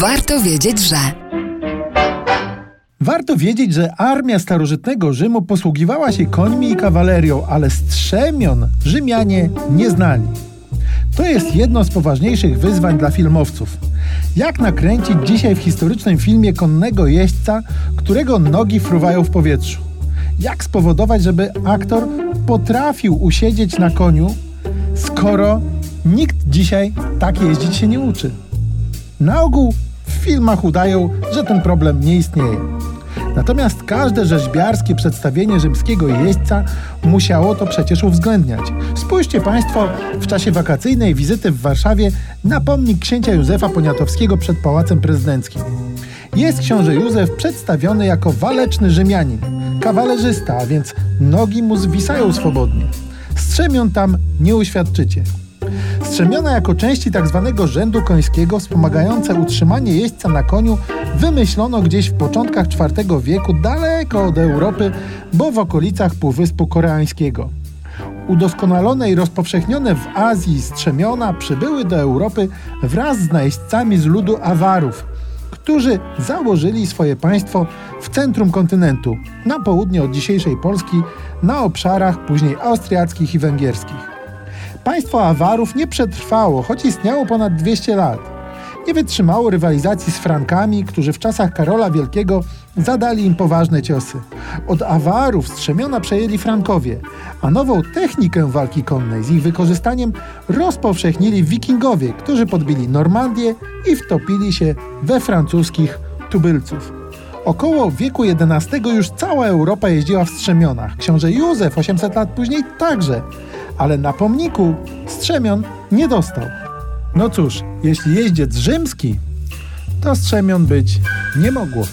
Warto wiedzieć, że. Warto wiedzieć, że armia starożytnego Rzymu posługiwała się końmi i kawalerią, ale strzemion Rzymianie nie znali. To jest jedno z poważniejszych wyzwań dla filmowców. Jak nakręcić dzisiaj w historycznym filmie konnego jeźdźca, którego nogi fruwają w powietrzu? Jak spowodować, żeby aktor potrafił usiedzieć na koniu, skoro nikt dzisiaj tak jeździć się nie uczy? Na ogół filmach udają, że ten problem nie istnieje. Natomiast każde rzeźbiarskie przedstawienie rzymskiego jeźdźca musiało to przecież uwzględniać. Spójrzcie Państwo w czasie wakacyjnej wizyty w Warszawie na pomnik księcia Józefa Poniatowskiego przed Pałacem Prezydenckim. Jest książę Józef przedstawiony jako waleczny Rzymianin, kawalerzysta, a więc nogi mu zwisają swobodnie. Strzemion tam nie uświadczycie. Strzemiona jako części tzw. Tak rzędu końskiego wspomagające utrzymanie jeźdźca na koniu wymyślono gdzieś w początkach IV wieku daleko od Europy, bo w okolicach Półwyspu Koreańskiego. Udoskonalone i rozpowszechnione w Azji strzemiona przybyły do Europy wraz z najeźdźcami z ludu Awarów, którzy założyli swoje państwo w centrum kontynentu, na południe od dzisiejszej Polski, na obszarach później austriackich i węgierskich. Państwo Awarów nie przetrwało, choć istniało ponad 200 lat. Nie wytrzymało rywalizacji z Frankami, którzy w czasach Karola Wielkiego zadali im poważne ciosy. Od Awarów strzemiona przejęli Frankowie, a nową technikę walki konnej z ich wykorzystaniem rozpowszechnili wikingowie, którzy podbili Normandię i wtopili się we francuskich tubylców. Około wieku XI już cała Europa jeździła w strzemionach. Książę Józef 800 lat później także ale na pomniku strzemion nie dostał. No cóż, jeśli jeździec rzymski, to strzemion być nie mogło.